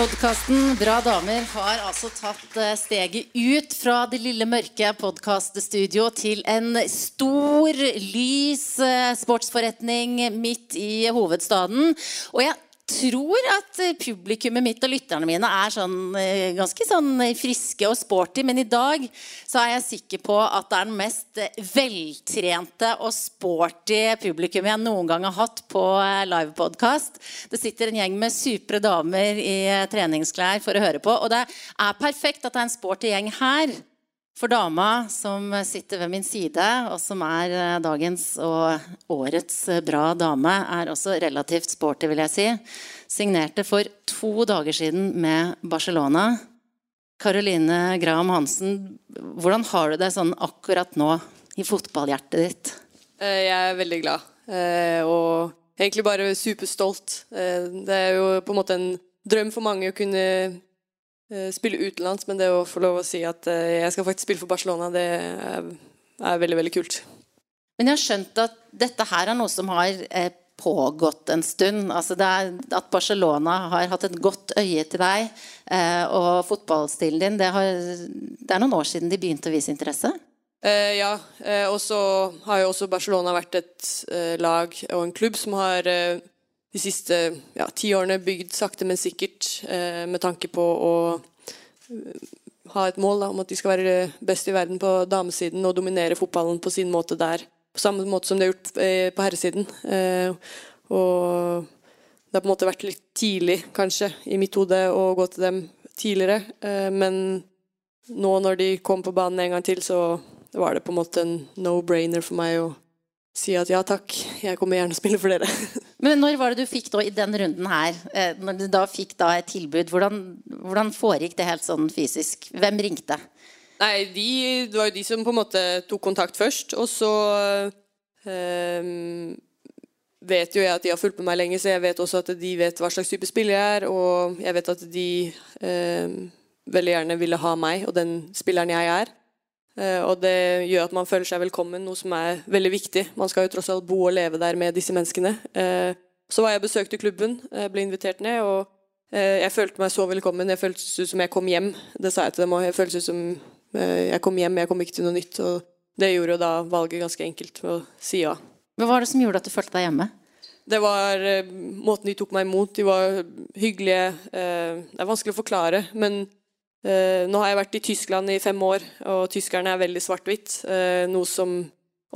Podkasten Bra damer har altså tatt eh, steget ut fra det lille mørke podkaststudio til en stor, lys eh, sportsforretning midt i hovedstaden. Og jeg tror at eh, publikummet mitt og lytterne mine er sånn, eh, ganske sånn friske og sporty, men i dag så er jeg sikker på at det er den mest eh, veltrente og sporty publikum jeg noen gang har hatt på livepodkast. Det sitter en gjeng med supre damer i treningsklær for å høre på, og det er perfekt at det er en sporty gjeng her. For dama som sitter ved min side, og som er eh, dagens og årets eh, bra dame, er også relativt sporty, vil jeg si. Signerte for to dager siden med Barcelona. Caroline Graham Hansen, hvordan har du det sånn akkurat nå i fotballhjertet ditt? Eh, jeg er veldig glad. Og egentlig bare superstolt. Det er jo på en måte en drøm for mange å kunne spille utenlands, men det å få lov å si at eh, jeg skal faktisk spille for Barcelona, det er, er veldig, veldig kult. Men jeg har skjønt at dette her er noe som har eh, pågått en stund. Altså at Barcelona har hatt et godt øye til deg og fotballstilen din. Det, har, det, er noen år siden de begynte å vise interesse? Eh, ja, eh, og så har jo også Barcelona vært et eh, lag og en klubb som har de siste ja, ti årene bygd sakte, men sikkert eh, med tanke på å eh, ha et mål da, om at de skal være best i verden på damesiden og dominere fotballen på sin måte der. På samme måte som de har gjort eh, på herresiden. Eh, og det har på en måte vært litt tidlig, kanskje, i mitt hode å gå til dem tidligere. Eh, men nå når de kom på banen en gang til, så var det på en måte en no-brainer for meg å si at ja takk, jeg kommer gjerne å spille for dere. Men når var det du fikk da i den runden her, eh, når du da fikk da et tilbud, hvordan, hvordan foregikk det helt sånn fysisk? Hvem ringte? Nei, de, Det var jo de som på en måte tok kontakt først. Og så øh, vet jo jeg at de har fulgt med meg lenge, så jeg vet også at de vet hva slags type spiller jeg er. Og jeg vet at de øh, veldig gjerne ville ha meg og den spilleren jeg er. Eh, og det gjør at man føler seg velkommen, noe som er veldig viktig. Man skal jo tross alt bo og leve der med disse menneskene. Eh, så var jeg og besøkte klubben, eh, ble invitert ned, og jeg følte meg så velkommen. Jeg føltes ut som jeg kom hjem. Det sa jeg til dem òg. Jeg føltes ut som jeg kom hjem, jeg kom ikke til noe nytt. Og det gjorde jo da valget ganske enkelt med å si ja. Hva var det som gjorde at du følte deg hjemme? Det var måten de tok meg imot. De var hyggelige. Det er vanskelig å forklare, men nå har jeg vært i Tyskland i fem år, og tyskerne er veldig svart-hvitt. Uh, noe som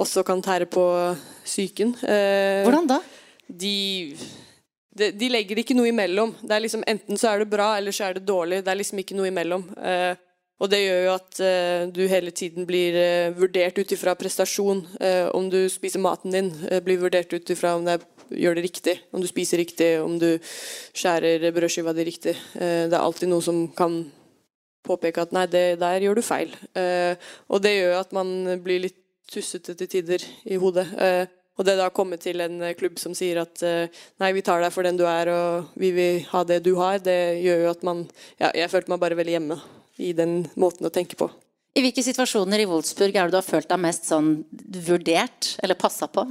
også kan tære på psyken. Uh, Hvordan da? De, de, de, legger ikke noe imellom. Det er liksom Enten så er det bra, eller så er det dårlig. Det er liksom ikke noe imellom. og det gjør jo at du hele tiden blir vurdert ut ifra prestasjon. om du spiser maten din, blir vurdert ut ifra om det er gjør det riktig, om du spiser riktig, om du skjærer brødskiva di riktig. det er alltid noe som kan påpeke at nei, det der gjør du feil. Eh, og det gjør at man blir litt tussete til tider i hodet. Eh, og det da å komme til en klubb som sier at eh, nei, vi tar deg for den du er, og vi vil ha det du har, det gjør jo at man Ja, jeg følte meg bare veldig hjemme i den måten å tenke på. I hvilke situasjoner i Wolfsburg er det du har følt deg mest sånn vurdert, eller passa på?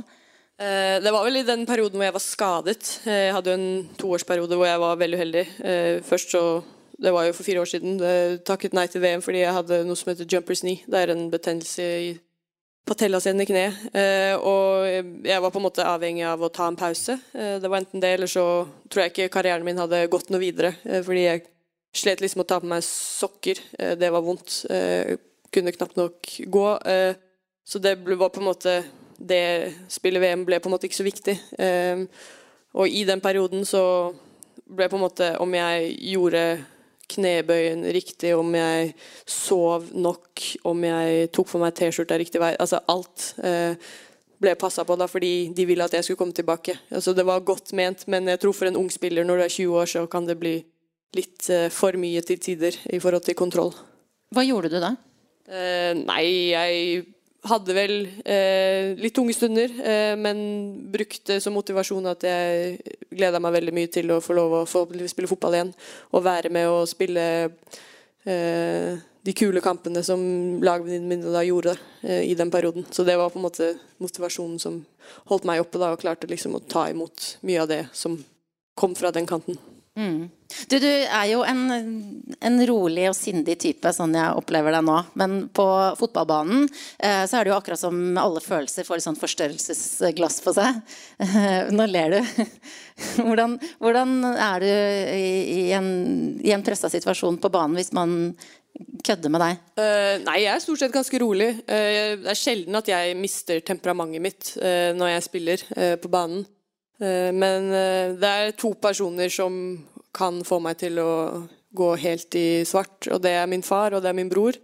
Det var vel i den perioden hvor jeg var skadet. Jeg hadde jo en toårsperiode hvor jeg var veldig uheldig. Først så det var jo for fire år siden. Jeg takket nei til VM fordi jeg hadde noe som heter jumpers knee. Det er en betennelse i patellasenden i kneet. Eh, og jeg var på en måte avhengig av å ta en pause. Eh, det var enten det, eller så tror jeg ikke karrieren min hadde gått noe videre. Eh, fordi jeg slet liksom å ta på meg sokker. det var vondt. Eh, kunne knapt nok gå. så det var på en måte Det spillet VM ble på en måte ikke så viktig. og i den perioden så ble på en måte Om jeg gjorde knebøyen riktig, om jeg sov nok, om jeg tok for meg T-skjorta riktig vei. Altså alt eh, ble passa på da fordi de ville at jeg skulle komme tilbake. Altså Det var godt ment, men jeg tror for en ung spiller når du er 20 år, så kan det bli litt eh, for mye til tider i forhold til kontroll. Hva gjorde du da? Eh, nei, jeg hadde vel eh, litt tunge stunder, eh, men brukte som motivasjon at jeg gleda meg veldig mye til å få lov å få spille fotball igjen. Og være med og spille eh, de kule kampene som lagvenninnene mine da gjorde eh, i den perioden. Så det var på en måte motivasjonen som holdt meg oppe da, og klarte liksom å ta imot mye av det som kom fra den kanten. Mm. Du, du, er jo en, en, rolig og sindig type, sånn jeg opplever deg nå. Men på fotballbanen eh, så er det jo akkurat som alle følelser får et sånn forstørrelsesglass på seg. Eh, nå ler du. hvordan, hvordan, er du i, i en, i en pressa situasjon på banen hvis man kødder med deg? Uh, nei, jeg er stort sett ganske rolig. Uh, det er sjelden at jeg mister temperamentet mitt uh, når jeg spiller på banen. Men det er to personer som kan få meg til å gå helt i svart, og det er min far og det er min bror.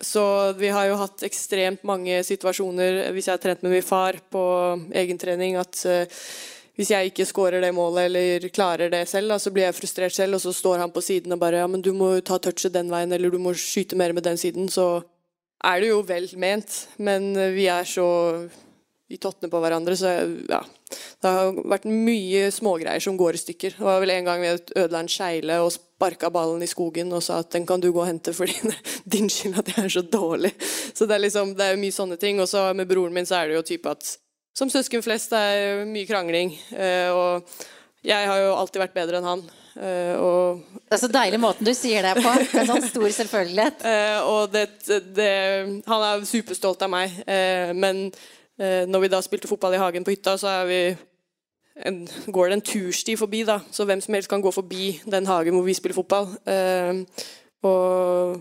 Så vi har jo hatt ekstremt mange situasjoner hvis jeg har trent med min far på egentrening, at hvis jeg ikke scorer det målet eller klarer det selv, så blir jeg frustrert selv, og så står han på siden og bare ja, men du må ta touchet den veien, eller du må skyte mer med den siden, så er det jo vel ment, men vi er så i tottene på hverandre, så ja. Det har vært mye smågreier som går i stykker. Det var vel en gang vi ødela en skeile og sparka ballen i skogen og sa at den kan du gå og hente fordi det er din skyld at jeg er så dårlig. Så det er liksom, det er mye sånne ting. Og så med broren min så er det jo type at som søsken flest det er mye krangling. Eh, og jeg har jo alltid vært bedre enn han. Eh, og, det er så deilig måten du sier det på. Med sånn stor selvfølgelighet. Eh, og det, det, han er superstolt av meg. Men når vi da spilte fotball i hagen på hytta, så en, går det en tursti forbi. da, Så hvem som helst kan gå forbi den hagen hvor vi spiller fotball. Og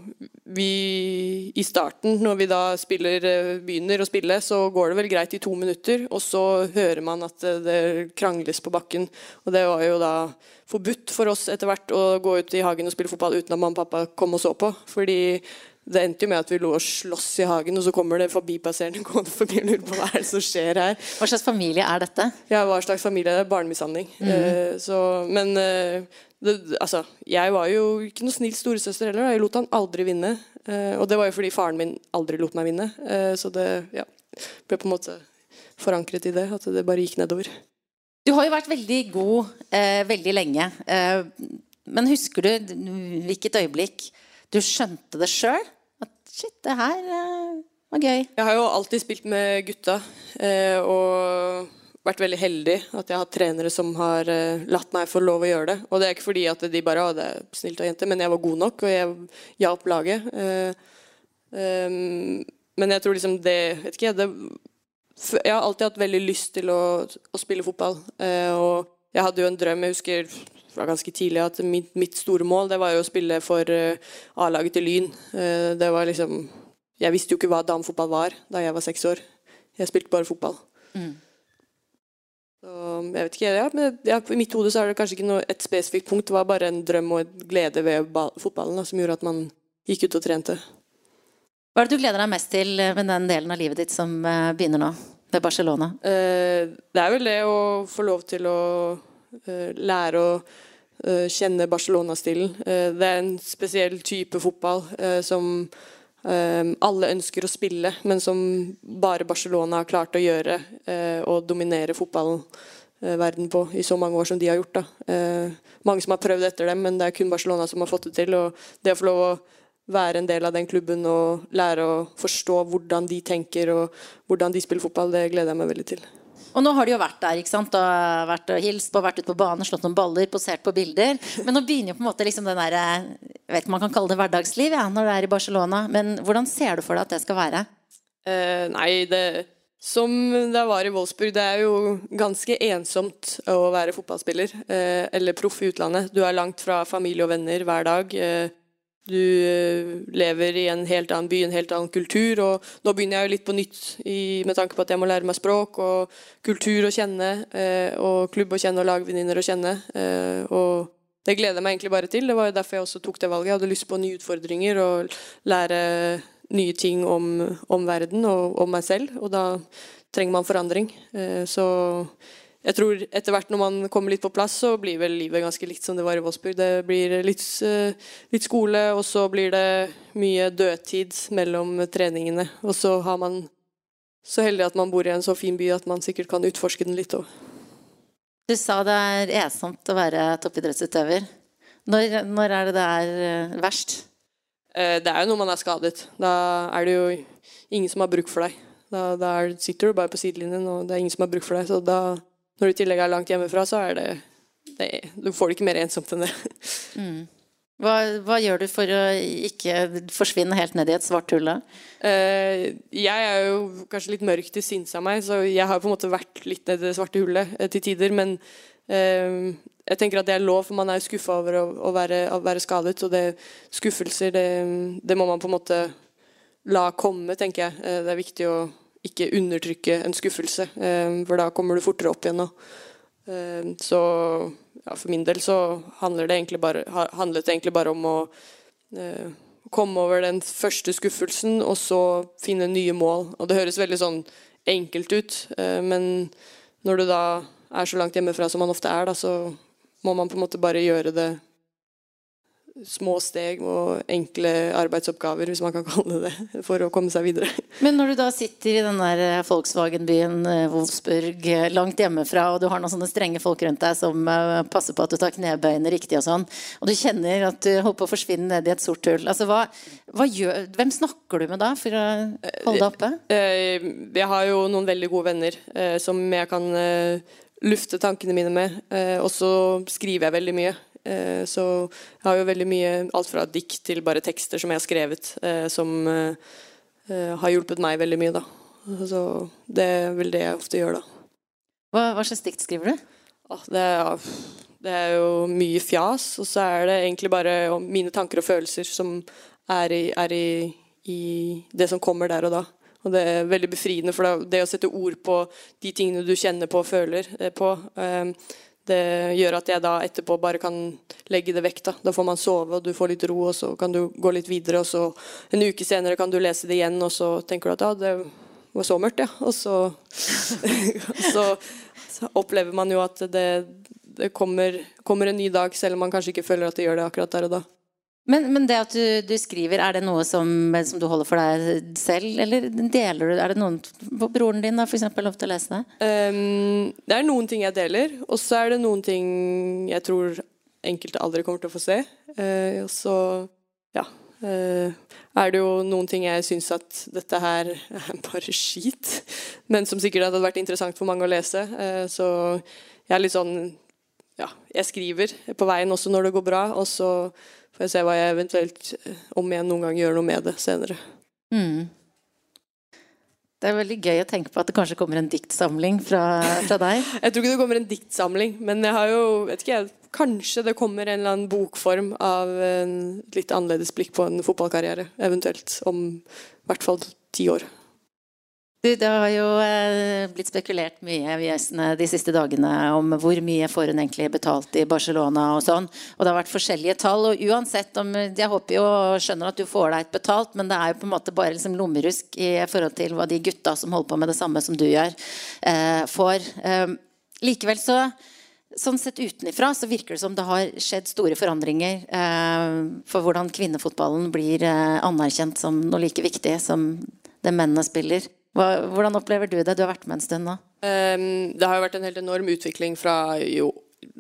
vi i starten, når vi da spiller, eh, begynner å spille, så går det vel greit i to minutter, og så hører man at det krangles på bakken. Og det var jo da forbudt for oss etter hvert å gå ut i hagen og spille fotball uten at mamma og pappa kom og så på. Fordi det endte jo med at vi lå og sloss i hagen, og så kommer det forbipasserende gående forbi og lurer på hva er det som skjer her. Hva slags familie er dette? Ja, hva slags familie? Det er barnemishandling. Mm. Så, men uh, det, altså, jeg var jo ikke noe snill storesøster heller. Da. Jeg lot han aldri vinne. Uh, og det var jo fordi faren min aldri lot meg vinne. så det ja, ble på en måte forankret i det, at det bare gikk nedover. Du har jo vært veldig god veldig lenge. men husker du hvilket øyeblikk du skjønte det sjøl? Shit, det her uh, var gøy. Jeg har jo alltid spilt med gutta. Uh, og vært veldig heldig at jeg har trenere som har uh, latt meg få lov å gjøre det. Og det er ikke fordi at de bare å, det er snilt av jenter, men jeg var god nok, og jeg hjalp laget. Men jeg tror liksom det Vet ikke, det, jeg har alltid hatt veldig lyst til å, å spille fotball. og jeg hadde jo en drøm. Jeg husker fra ganske tidlig at mitt, mitt, store mål det var jo å spille for uh, A-laget til Lyn. Uh, det var liksom Jeg visste jo ikke hva damefotball var da jeg var seks år. Jeg spilte bare fotball. Mm. Så jeg vet ikke, ja, men ja, I mitt hode så er det kanskje ikke noe, et spesifikt punkt. Det var bare en drøm og en glede ved fotballen da, som gjorde at man gikk ut og trente. Hva er det du gleder deg mest til med den delen av livet ditt som begynner nå? Ved Barcelona? det er vel det å få lov til å lære å Eh, kjenne Barcelona-stilen. Eh, det er en spesiell type fotball eh, som alle ønsker å spille, men som bare Barcelona har klart å gjøre og dominere fotballen verden på i så mange år som de har gjort. Mange som har prøvd etter dem, men det er kun Barcelona som har fått det til. og Det å få lov å være en del av den klubben og lære å forstå hvordan de tenker og hvordan de spiller fotball, det gleder jeg meg veldig til. Og nå har de jo vært der, ikke sant? Og vært og hilst på, vært ute på banen, slått noen baller, posert på bilder. Men nå begynner jo på en måte liksom den der, Jeg vet ikke man kan kalle det hverdagsliv ja, når det er i Barcelona. Men hvordan ser du for deg at det skal være? Uh, nei, det som det var i Wolfsburg, det er jo ganske ensomt å være fotballspiller. Eh, eller proff i utlandet. Du er langt fra familie og venner hver dag. Uh, du eh, lever i en helt annen by, en helt annen kultur. Og nå begynner jeg jo litt på nytt i, med tanke på at jeg må lære meg språk og kultur å kjenne. Eh, og klubb å kjenne og lagvenninner å kjenne. Eh, og det gleder jeg meg egentlig bare til. Det var jo derfor jeg også tok det valget. Jeg hadde lyst på nye utfordringer og lære nye ting om, om verden og om meg selv. Og da trenger man forandring. Så jeg tror etter hvert når man kommer litt på plass, så blir vel livet ganske likt som det var i Wolfsburg. Det blir litt, eh, litt, skole, og så blir det mye dødtid mellom treningene. Og så har man så heldig at man bor i en så fin by at man sikkert kan utforske den litt òg. Du sa det er ensomt å være toppidrettsutøver. Når, når, er det det er eh, verst? Eh, det er jo når man er skadet. Da er det jo ingen som har bruk for deg. Da, da sitter du bare på sidelinjen, og det er ingen som har bruk for deg. Så da når du i tillegg er langt hjemmefra, så er det det, du får det ikke mer ensomt enn det. Mm. Hva, hva, gjør du for å ikke forsvinne helt ned i et svart hull? Uh, jeg er jo kanskje litt mørk til sinns av meg, så jeg har på en måte vært litt ned i det svarte hullet uh, til tider. Men uh, jeg tenker at det er lov, for man er jo skuffa over å, å, være, å, være, skadet. Og det, skuffelser, det, det, må man på en måte la komme, tenker jeg. det er viktig å ikke undertrykke en skuffelse, for da kommer du fortere opp igjen. Og, så ja, for min del så handler det bare, handlet det egentlig bare om å eh, komme over den første skuffelsen og så finne nye mål. Og det høres veldig sånn enkelt ut, eh, men når du da er så langt hjemmefra som man ofte er, da, så må man på en måte bare gjøre det små steg og enkle arbeidsoppgaver, hvis man kan kalle det det, for å komme seg videre. Men når du da sitter i den der eh, Volkswagen-byen eh, Wolfsburg, eh, langt hjemmefra, og du har noen sånne strenge folk rundt deg som passer på at du tar knebøyene riktig og sånn, og du kjenner at du holder på å forsvinne ned i et sort hull, altså hva, hva gjør, hvem snakker du med da for å holde deg oppe? Jeg har jo noen veldig gode venner som jeg kan lufte tankene mine med, og så skriver jeg veldig mye. Eh, så jeg har jo veldig mye alt fra dikt til bare tekster som jeg har skrevet, eh, som eh, har hjulpet meg veldig mye, da. Så det er vel det jeg ofte gjør, da. Hva, hva slags dikt skriver du? Det er, det er, jo mye fjas, og så er det egentlig bare mine tanker og følelser som er i, er i, i det som kommer der og da. Og det er veldig befriende, for det å sette ord på de tingene du kjenner på og føler på, det gjør at jeg da etterpå bare kan legge det vekk. Da Da får man sove, og du får litt ro, og så kan du gå litt videre. Og så en uke senere kan du lese det igjen, og så tenker du at ja, det var så mørkt, ja. Og så, så, så opplever man jo at det, det kommer, kommer, en ny dag, selv om man kanskje ikke føler at det gjør det akkurat der og da. Men, men, det at du, du, skriver, er det noe som, som, du holder for deg selv, eller deler du Er det noen broren din da, for eksempel, lov til å lese det? Um, det er noen ting jeg deler, og så er det noen ting jeg tror enkelte aldri kommer til å få se. Uh, og så, ja uh, er det jo noen ting jeg syns at dette her er bare skit, men som sikkert hadde vært interessant for mange å lese. Uh, så jeg er litt sånn Ja, jeg skriver på veien også når det går bra, og så Får jeg se hva jeg eventuelt, eh, om jeg noen gang gjør noe med det senere. Mm. Det er veldig gøy å tenke på at det kanskje kommer en diktsamling fra, fra deg. jeg tror ikke det kommer en diktsamling, men jeg har jo vet ikke, Kanskje det kommer en eller annen bokform av en litt annerledes blikk på en fotballkarriere. Eventuelt om i hvert fall ti år. Du, det har jo eh, blitt spekulert mye de siste dagene om hvor mye får hun egentlig betalt i Barcelona og sånn. Og det har vært forskjellige tall. Og uansett om Jeg håper jo og skjønner at du får deg et betalt, men det er jo på en måte bare liksom lommerusk i forhold til hva de gutta som holder på med det samme som du gjør, eh, får. Eh, likevel så Sånn sett utenifra så virker det som det har skjedd store forandringer eh, for hvordan kvinnefotballen blir eh, anerkjent som noe like viktig som det mennene spiller. Hvordan opplever du det? Du har vært med en stund nå. Um, det har jo vært en helt enorm utvikling fra jo,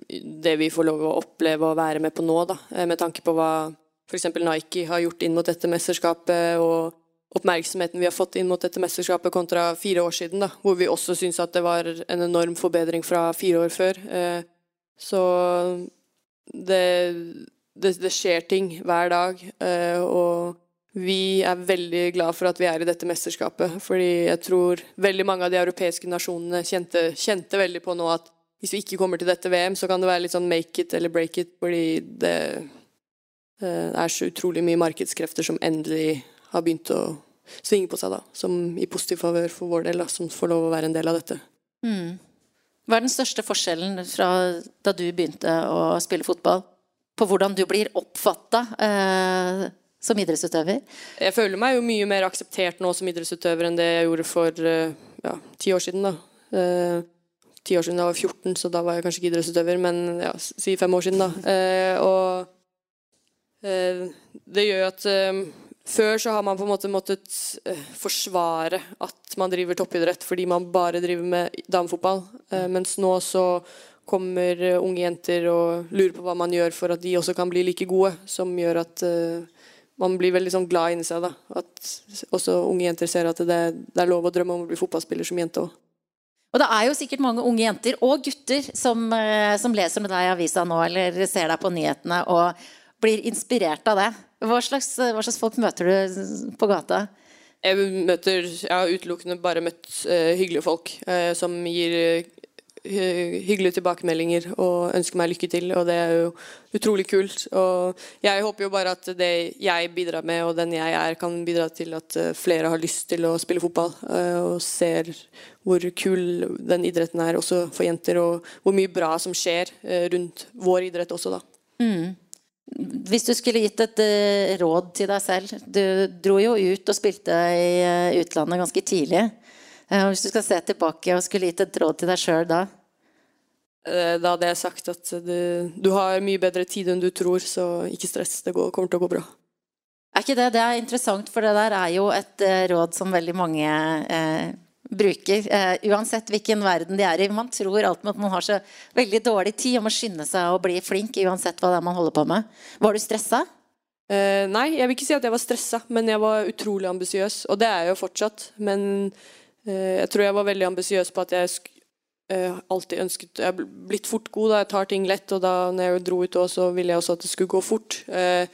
det vi får lov å oppleve og være med på nå, da, eh, med tanke på hva f.eks. Nike har gjort inn mot dette mesterskapet, og oppmerksomheten vi har fått inn mot dette mesterskapet kontra fire år siden, da, hvor vi også syns at det var en enorm forbedring fra fire år før. Uh, så det, det, det, skjer ting hver dag, uh, og vi er veldig glad for at vi er i dette mesterskapet. Fordi jeg tror veldig mange av de europeiske nasjonene kjente, kjente, veldig på nå at hvis vi ikke kommer til dette VM, så kan det være litt sånn make it eller break it. Fordi det eh, er så utrolig mye markedskrefter som endelig har begynt å svinge på seg, da. Som i positiv favør for vår del, da, som får lov å være en del av dette. Mm. Hva er den største forskjellen fra da du begynte å spille fotball, på hvordan du blir oppfatta? Eh, som idrettsutøver? Jeg føler meg jo mye mer akseptert nå som idrettsutøver enn det jeg gjorde for eh, ja, ti år siden. da. Eh, ti år siden jeg var 14, så da var jeg kanskje ikke idrettsutøver, men ja, si fem år siden, da. Eh, og det gjør at før så har man på en måte måttet forsvare at man driver toppidrett fordi man bare driver med damefotball, mens nå så kommer unge jenter og lurer på hva man gjør for at de også kan bli like gode, som gjør at man blir veldig sånn glad inni seg. da, At også unge jenter ser at det, det er lov å drømme om å bli fotballspiller som jente òg. Og det er jo sikkert mange unge jenter og gutter som, eh, som leser med deg i avisa nå, eller ser deg på nyhetene og blir inspirert av det. Hva slags, hva slags folk møter du på gata? Jeg møter Jeg har utelukkende bare møtt uh, hyggelige folk uh, som gir hyggelige tilbakemeldinger og ønsker meg lykke til, og det er jo utrolig kult. Og jeg håper jo bare at det jeg bidrar med, og den jeg er, kan bidra til at flere har lyst til å spille fotball, og ser hvor kul den idretten er også for jenter, og hvor mye bra som skjer rundt vår idrett også, da. Mm. Hvis du skulle gitt et råd til deg selv Du dro jo ut og spilte i utlandet ganske tidlig. Uh, hvis du skal se tilbake og skulle gitt et råd til deg sjøl da? Da hadde jeg sagt at du, du, har mye bedre tid enn du tror, så ikke stress. Det går, kommer til å gå bra. Er ikke det? Det er interessant, for det der er jo et råd som veldig mange bruker. Eh, uansett hvilken verden de er i. Man tror alltid at man har så veldig dårlig tid og må skynde seg og bli flink uansett hva det er man holder på med. Var du stressa? Eh, nei, jeg vil ikke si at jeg var stressa, men jeg var utrolig ambisiøs. Og det er jeg jo fortsatt. Men jeg tror jeg var veldig ambisiøs på at jeg alltid ønsket Jeg har blitt fort god da jeg tar ting lett, og da når jeg dro ut òg, så ville jeg også at det skulle gå fort. Uh,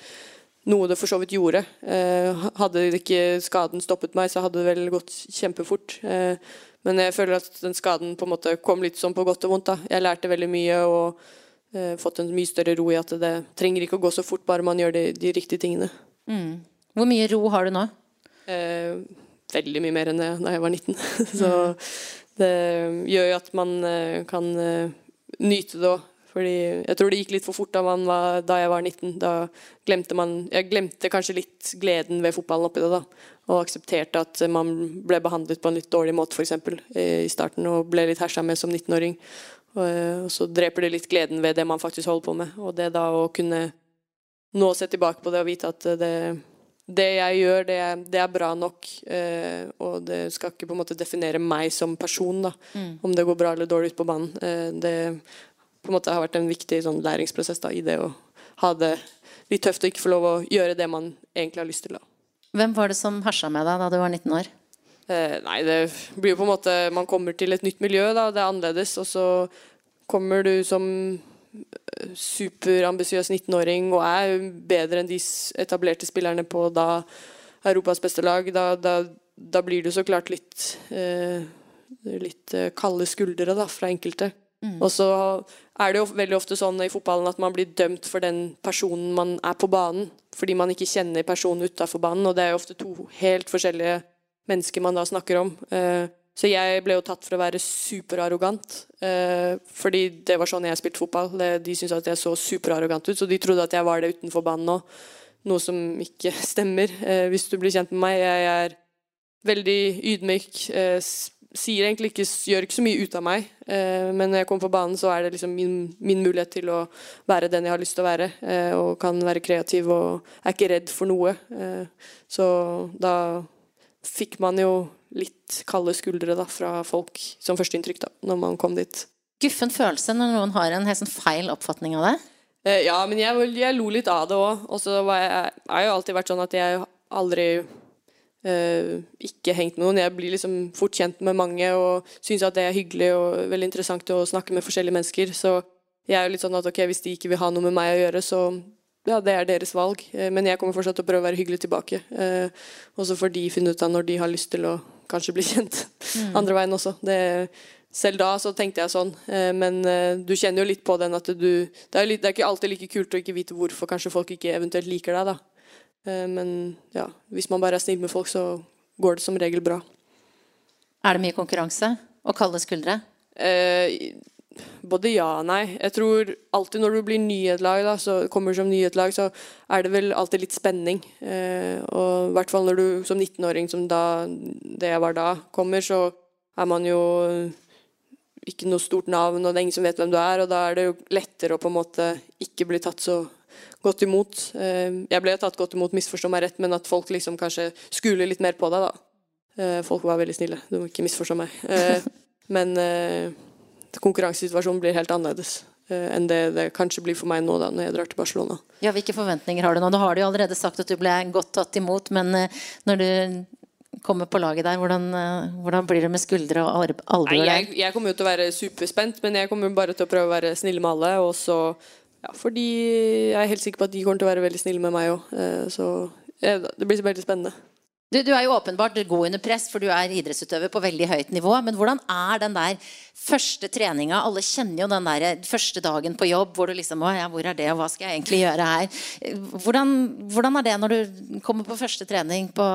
noe det for så vidt gjorde. Eh, hadde ikke skaden stoppet meg, så hadde det vel gått kjempefort. Eh, men jeg føler at den skaden på en måte kom litt sånn på godt og vondt. da. Jeg lærte veldig mye og eh, fått en mye større ro i at det trenger ikke å gå så fort, bare man gjør de, de riktige tingene. Mm. Hvor mye ro har du nå? Eh, veldig mye mer enn det da jeg var 19. så det gjør jo at man eh, kan eh, nyte det òg. Fordi jeg tror det gikk litt for fort da, var, da jeg var 19. Da glemte man Jeg glemte kanskje litt gleden ved fotballen oppi det, da. Og aksepterte at man ble behandlet på en litt dårlig måte, f.eks. i starten, og ble litt hersa med som 19-åring. Og, og, så dreper det litt gleden ved det man faktisk holder på med. Og det da å kunne nå se tilbake på det og vite at det, det jeg gjør, det det er bra nok. Eh, og det skal ikke på en måte definere meg som person, da. Mm. Om det går bra eller dårlig ute på banen. Eh, det på en måte har vært en viktig sånn, læringsprosess da, i det å ha det litt tøft og ikke få lov å gjøre det man egentlig har lyst til. Da. Hvem var det som hersa med deg da du var 19 år? Eh, nei, det blir jo på en måte Man kommer til et nytt miljø, da. Det er annerledes. Og så kommer du som superambisiøs 19-åring og er bedre enn de etablerte spillerne på da Europas beste lag. Da, da, da blir du så klart litt eh, litt eh, kalde skuldre da, fra enkelte. Mm. Og så er det jo veldig ofte sånn i fotballen at man blir dømt for den personen man er på banen, fordi man ikke kjenner personen utafor banen, og det er jo ofte to helt forskjellige mennesker man da snakker om. Eh, så jeg ble jo tatt for å være superarrogant, eh, fordi det var sånn jeg spilte fotball. De syntes at jeg så superarrogant ut, så de trodde at jeg var det utenfor banen òg. Noe som ikke stemmer, eh, hvis du blir kjent med meg. Jeg er veldig ydmyk, sier egentlig ikke, gjør ikke så mye ut av meg, eh, men når jeg kommer på banen, så er det liksom min, min, mulighet til å være den jeg har lyst til å være, eh, og kan være kreativ og er ikke redd for noe. Eh, så da fikk man jo litt kalde skuldre da, fra folk som førsteinntrykk da, når man kom dit. Guffen følelse når noen har en helt sånn feil oppfatning av det? Eh, ja, men jeg, jeg, lo litt av det òg. Og så har jeg jo alltid vært sånn at jeg aldri eh, ikke hengt med noen. Jeg blir liksom fort kjent med mange og syns at det er hyggelig og veldig interessant å snakke med forskjellige mennesker. Så jeg er jo litt sånn at ok, hvis de ikke vil ha noe med meg å gjøre, så ja, det er deres valg. Uh, men jeg kommer fortsatt til å prøve å være hyggelig tilbake. Uh, og så får de finne ut av når de har lyst til å kanskje bli kjent mm. andre veien også. Det, selv da så tenkte jeg sånn, men du kjenner jo litt på den at du det er, litt, det er ikke alltid like kult å ikke vite hvorfor kanskje folk ikke eventuelt liker deg, da. Eh, men ja, hvis man bare er snill med folk, så går det som regel bra. Er det mye konkurranse og kalde skuldre? Eh, både ja og nei. Jeg tror alltid når du blir ny da, så kommer som ny så er det vel alltid litt spenning. Eh, og i hvert fall når du som 19-åring, som da det jeg var da, kommer, så er man jo ikke noe stort navn, og det er ingen som vet hvem du er, og da er det jo lettere å på en måte ikke bli tatt så godt imot. Eh, jeg ble tatt godt imot, misforstå meg rett, men at folk liksom kanskje skuler litt mer på deg, da. Eh, folk var veldig snille, du må ikke misforstå meg. Eh, men konkurransesituasjonen blir helt annerledes enn det det kanskje blir for meg nå da, når jeg drar til Barcelona. Ja, Hvilke forventninger har du nå? Da har du jo allerede sagt at du ble godt tatt imot, men når du kommer på laget der? Hvordan, eh, hvordan blir det med skuldre og alb- albuer jeg, jeg kommer jo til å være superspent, men jeg kommer bare til å prøve å være snill med alle. Og så ja, Fordi jeg er helt sikker på at de kommer til å være veldig snille med meg òg. Så ja, det blir veldig spennende. Du, du er jo åpenbart god under press, for du er idrettsutøver på veldig høyt nivå. Men hvordan er den der første treninga? Alle kjenner jo den der første dagen på jobb hvor du liksom Å ja, hvor er det, og hva skal jeg egentlig gjøre her? Hvordan, hvordan er det når du kommer på første trening på,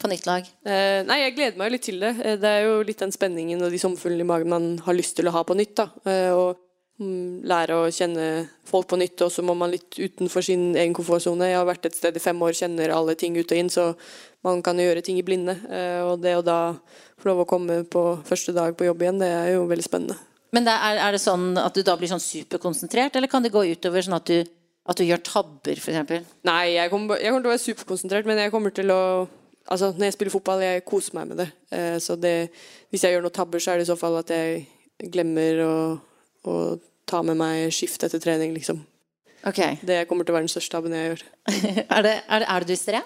på nytt lag? Eh, nei, jeg gleder meg litt til det. Eh, Det er jo litt den spenningen og de sommerfuglene i magen man har lyst til å ha på nytt. da. Eh, og lære å kjenne folk på nytt, og så må man litt utenfor sin egen komfortsone. Jeg har vært et sted i fem år, kjenner alle ting ut og inn, så man kan jo gjøre ting i blinde. Eh, og det å da få lov å komme på første dag på jobb igjen, det er jo veldig spennende. Men er, er det sånn at du da blir sånn superkonsentrert, eller kan det gå utover sånn at du, at du gjør tabber, f.eks.? Nei, jeg kommer, jeg kommer til å være superkonsentrert, men jeg kommer til å Altså, når jeg spiller fotball, jeg koser meg med det. Eh, så det, hvis jeg gjør noe tabber, så er det i så fall at jeg glemmer å, å ta med meg skift etter trening, liksom. Ok. Det kommer til å være den største tabben jeg gjør. Er det, er det, er du distré?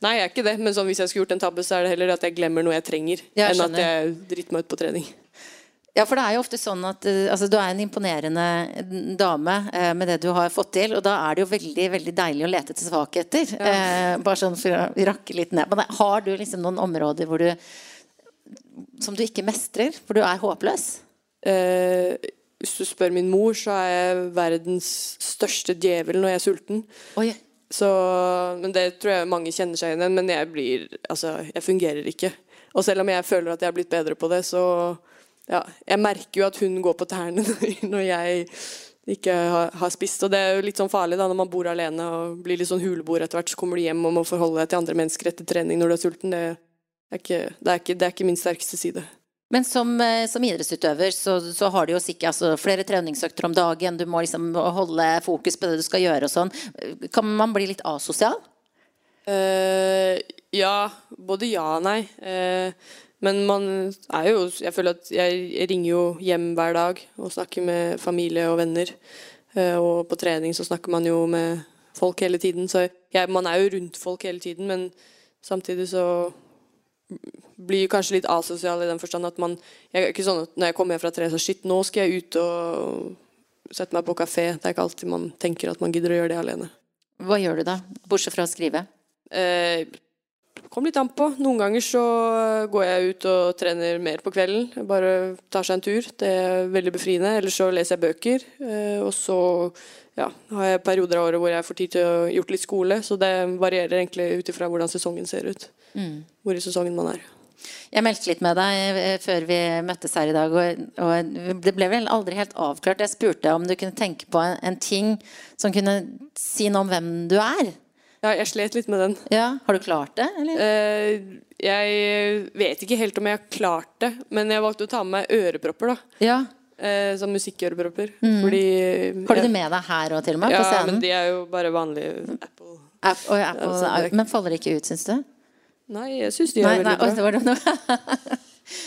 Nei, jeg er ikke det, men sånn, hvis jeg skulle gjort en tabbe, så er det heller at jeg glemmer noe jeg trenger, Ja, jeg enn at jeg driter meg ut på trening. Ja, for det er jo ofte sånn at eh, altså, du er en imponerende dame eh, med det du har fått til, og da er det jo veldig veldig deilig å lete etter svakheter. Eh, bare sånn for å rakke litt ned Men. Har du liksom noen områder hvor du som du ikke mestrer? Hvor du er håpløs? Eh, hvis du spør min mor, så er jeg verdens største djevel når jeg er sulten. Oi. Så, men det tror jeg mange kjenner seg igjen i. Men jeg blir Altså, jeg fungerer ikke. Og selv om jeg føler at jeg har blitt bedre på det, så Ja, jeg merker jo at hun går på tærne når jeg ikke har, har spist. Og det er jo litt sånn farlig da når man bor alene og blir litt sånn huleboer etter hvert. Så kommer du hjem og må forholde deg til andre mennesker etter trening når du er sulten. Det er ikke, det er ikke, det er ikke min sterkeste side. Men som, eh, som idrettsutøver så, så har du jo sikkert altså, flere treningsøkter om dagen. Du må liksom holde fokus på det du skal gjøre og sånn. Kan man bli litt asosial? Uh, ja. Både ja og nei. Uh, men man er jo Jeg føler at jeg, ringer jo hjem hver dag og snakker med familie og venner. Uh, og på trening så snakker man jo med folk hele tiden. Så jeg, man er jo rundt folk hele tiden, men samtidig så blir kanskje litt asosial i den forstand at man Jeg er ikke sånn at når jeg kommer hjem fra trening, så shit, nå skal jeg ut og sette meg på kafé. Det er ikke alltid man tenker at man gidder å gjøre det alene. Hva gjør du da, bortsett fra å skrive? Eh, kom litt an på. Noen ganger så går jeg ut og trener mer på kvelden. Bare tar seg en tur. Det er veldig befriende. Eller så leser jeg bøker. Eh, og så ja, har jeg perioder av året hvor jeg får tid til å gjort litt skole. Så det varierer egentlig ut ifra hvordan sesongen ser ut. Hvor i sesongen man er. Jeg meldte litt med deg eh, før vi møttes her i dag, og, og det ble vel aldri helt avklart. Jeg spurte om du kunne tenke på en, en ting som kunne si noe om hvem du er. Ja, jeg slet litt med den. Ja, Har du klart det, eller? Eh, jeg vet ikke helt om jeg har klart det, men jeg valgte å ta med meg ørepropper. da Ja. eh, Sånn musikkørepropper. Fordi Har du det med deg her og til og med, på Ja, scenen? men de er jo bare vanlige Apple. App, og Apple, Ja, er- Men faller det ikke ut, syns du? Nei, jeg syns de gjør Nei, nei, veldig oi, bra. det var det noe.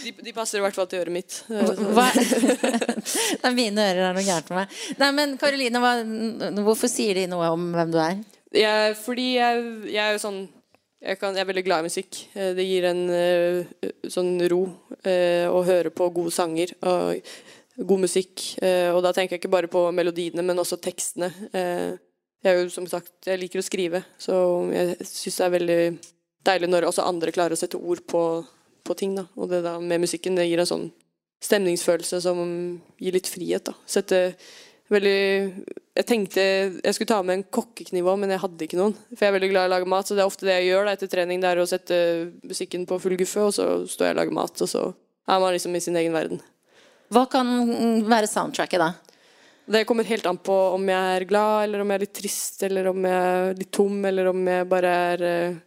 De, de passer i hvert fall til øret mitt. Hva? mine ører er noe gærent med meg. Nei, men Karoline, hvorfor sier de noe om hvem du er? Jeg, fordi jeg, jeg er jo sånn jeg, kan, jeg er veldig glad i musikk. Eh, Det gir en eh, sånn ro eh, å høre på gode sanger og god musikk. Og da tenker jeg ikke bare på melodiene, men også tekstene. Jeg er jo som sagt, jeg liker å skrive, så jeg syns det er veldig deilig når også andre klarer å sette ord på, på ting. Da. Og det da med musikken det gir en sånn stemningsfølelse som gir litt frihet. Da. Sette veldig Jeg tenkte jeg skulle ta med en kokkekniv òg, men jeg hadde ikke noen. For jeg er veldig glad i å lage mat, så det er ofte det jeg gjør da, etter trening. Det er å sette musikken på full guffe, og så står jeg og lager mat, og så er man liksom i sin egen verden. Hva kan være soundtracket da? Det kommer helt an på om jeg er glad, eller om jeg er litt trist, eller om jeg er litt tom, eller om jeg bare er eh,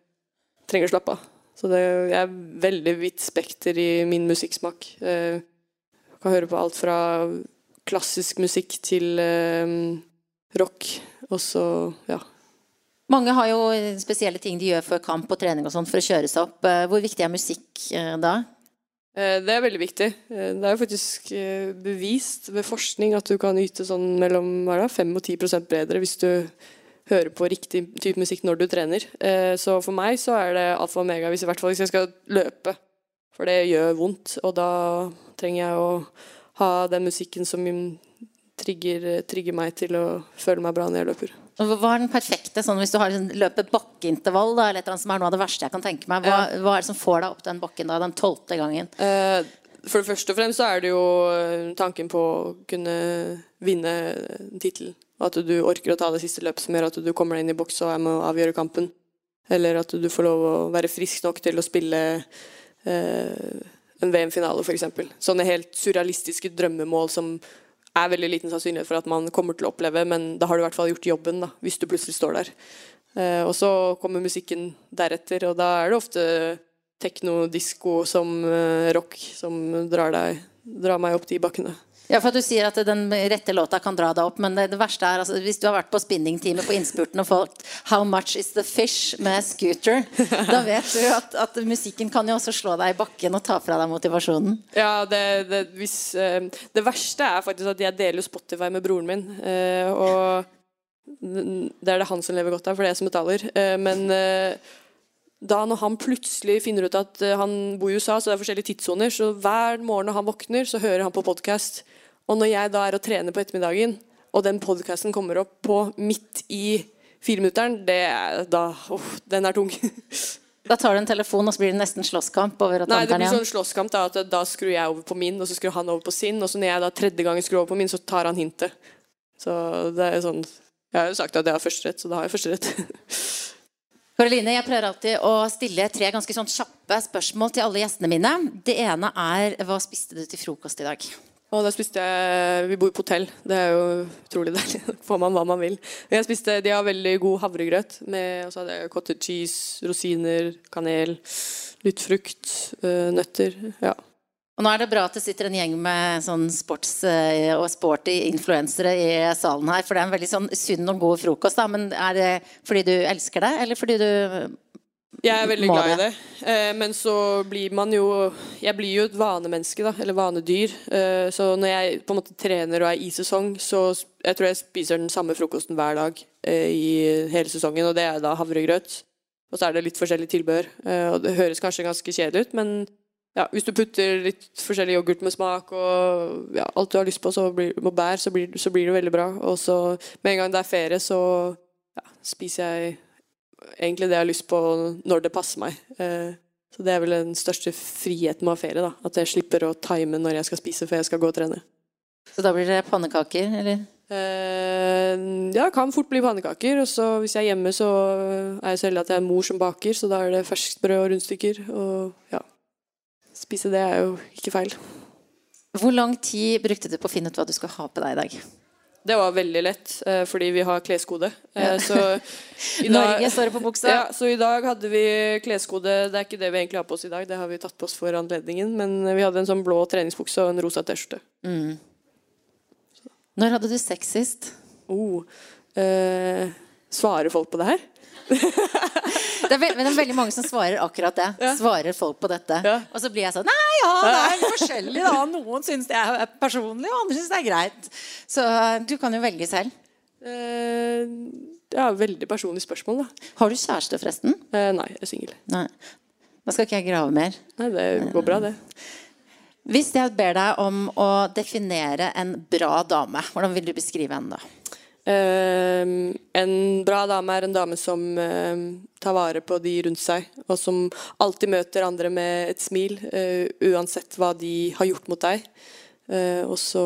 trenger å slappe av. Så det, er veldig vidt spekter i min musikksmak. Eh, kan høre på alt fra klassisk musikk til eh, rock. Og så, ja. Mange har jo spesielle ting de gjør før kamp og trening og sånn for å kjøre seg opp. Eh, Hvor viktig er musikk eh, da? Det er veldig viktig. Det er jo faktisk bevist ved forskning at du kan yte sånn mellom det, 5 og 10 bedre hvis du hører på riktig type musikk når du trener. Så for meg så er det alfa og omega, hvis, i hvert fall hvis jeg skal løpe. For det gjør vondt, og da trenger jeg å ha den musikken som trigger, trigger meg til å føle meg bra når jeg løper. Hva er den perfekte, sånn hvis du har liksom løpet bakkeintervall, da, eller som er noe av det verste jeg kan tenke meg, hva, hva er det som får deg opp den bakken da, den tolvte gangen? Eh, for det første og fremst så er det jo eh, tanken på å kunne vinne en tittel. At du orker å ta det siste løpet som gjør at du kommer deg inn i boks og er med å avgjøre kampen. Eller at du får lov å være frisk nok til å spille eh, en VM-finale, f.eks. Sånne helt surrealistiske drømmemål som er veldig liten sannsynlighet for at man kommer til å oppleve, men da har du i hvert fall gjort jobben, da, hvis du plutselig står der. Eh, og så kommer musikken deretter, og da er det ofte tekno, disko som eh, rock som drar, deg, drar meg opp de bakkene. Ja, for at Du sier at den rette låta kan dra deg opp, men det, verste er altså, hvis du har vært på spinningtime på innspurten og fått 'How much is the fish?' med Scooter, da vet du at, at, musikken kan jo også slå deg i bakken og ta fra deg motivasjonen. Ja, det, det, hvis, uh, det verste er faktisk at jeg deler Spotify med broren min. Uh, og det er det han som lever godt av, for det er jeg som betaler. Uh, men da når han plutselig finner ut at han bor i USA, så det er forskjellige tidssoner, så hver morgen når han våkner, så hører han på podkast. Og når jeg da er og trener på ettermiddagen, og den podkasten kommer opp på midt i fireminutteren, det er da Uff, den er tung. Da tar du en telefon, og så blir det nesten slåsskamp? over Nei, det blir sånn slåsskamp da, at da skrur jeg over på min, og så skrur han over på sin. Og så når jeg da tredje gangen skrur over på min, så tar han hintet. Så det er sånn Jeg har jo sagt at jeg har førsterett, så da har jeg førsterett. Karoline, jeg pleier alltid å stille tre ganske sånn kjappe spørsmål til alle gjestene mine. Det ene er hva spiste du til frokost i dag? Og da spiste jeg Vi bor på hotell. Det er jo utrolig deilig. Får man hva man vil. Jeg spiste, De har veldig god havregrøt med hadde jeg cottage cheese, rosiner, kanel, litt frukt, øh, nøtter. ja. Og nå er det bra at det sitter en gjeng med sånn sports- øh, og sporty influensere i salen her. For det er en veldig sånn sunn og god frokost. da, Men er det fordi du elsker det, eller fordi du jeg er veldig glad i det. Eh, men så blir man jo Jeg blir jo et vanemenneske, da. Eller vanedyr. Eh, så når jeg på en måte trener og er i sesong, så jeg tror jeg spiser den samme frokosten hver dag eh, i hele sesongen, og det er da havregrøt. Og så er det litt forskjellig tilbehør. Eh, og det høres kanskje ganske kjedelig ut, men ja, hvis du putter litt forskjellig yoghurt med smak og ja, alt du har lyst på, så blir, med bær, så blir, så blir det veldig bra. Og så med en gang det er ferie, så ja, spiser jeg egentlig det jeg har lyst på når det passer meg. Eh, så det er vel den største friheten med å ha ferie. da, At jeg slipper å time når jeg skal spise før jeg skal gå og trene. Så da blir det pannekaker, eller? Eh, ja, kan fort bli pannekaker. Og så hvis jeg er hjemme, så er jeg så heldig at jeg er mor som baker, så da er det ferskt brød og rundstykker. Og ja, spise det er jo ikke feil. Hvor lang tid brukte du på å finne ut hva du skal ha på deg i dag? Det var veldig lett, eh, fordi vi har kleskode. Eh, så i dag, Norge står det på buksa. Ja, så i dag hadde vi kleskode. Det er ikke det vi egentlig har på oss i dag, det har vi tatt på oss for anledningen. Men vi hadde en sånn blå treningsbukse og en rosa T-skjorte. Mm. Når hadde du sex sist? Oh, eh, svarer folk på det her? det, er veld, det, er veldig mange som svarer akkurat det. Ja. Svarer folk på dette. Ja. Og så blir jeg sånn Nei, ja, det er forskjellig, da. Noen syns det er personlig, og andre syns det er greit. Så du kan jo velge selv. Eh, ja, veldig personlig spørsmål, da. Har du kjæreste, forresten? Eh, nei, jeg er singel. Da skal ikke jeg grave mer. Nei, det går bra, det. Hvis jeg ber deg om å definere en bra dame, hvordan vil du beskrive henne da? Uh, en bra dame er en dame som uh, tar vare på de rundt seg, og som alltid møter andre med et smil, uh, uansett hva de har gjort mot deg. Eh, og så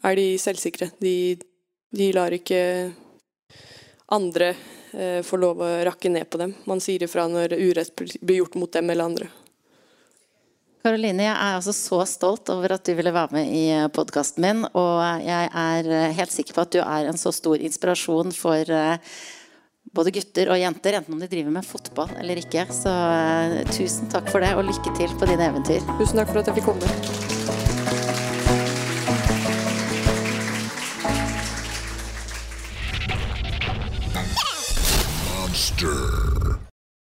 er de selvsikre. De, de lar ikke andre få lov å rakke ned på dem. Man sier ifra når urett blir gjort mot dem eller andre. Karoline, jeg er altså så stolt over at du ville være med i eh, podkasten min. Og jeg er eh, helt sikker på at du er en så stor inspirasjon for eh, både gutter og jenter, enten om de driver med fotball eller ikke. Så tusen takk for det, og lykke til på dine eventyr. Tusen takk for at jeg fikk komme. Monster.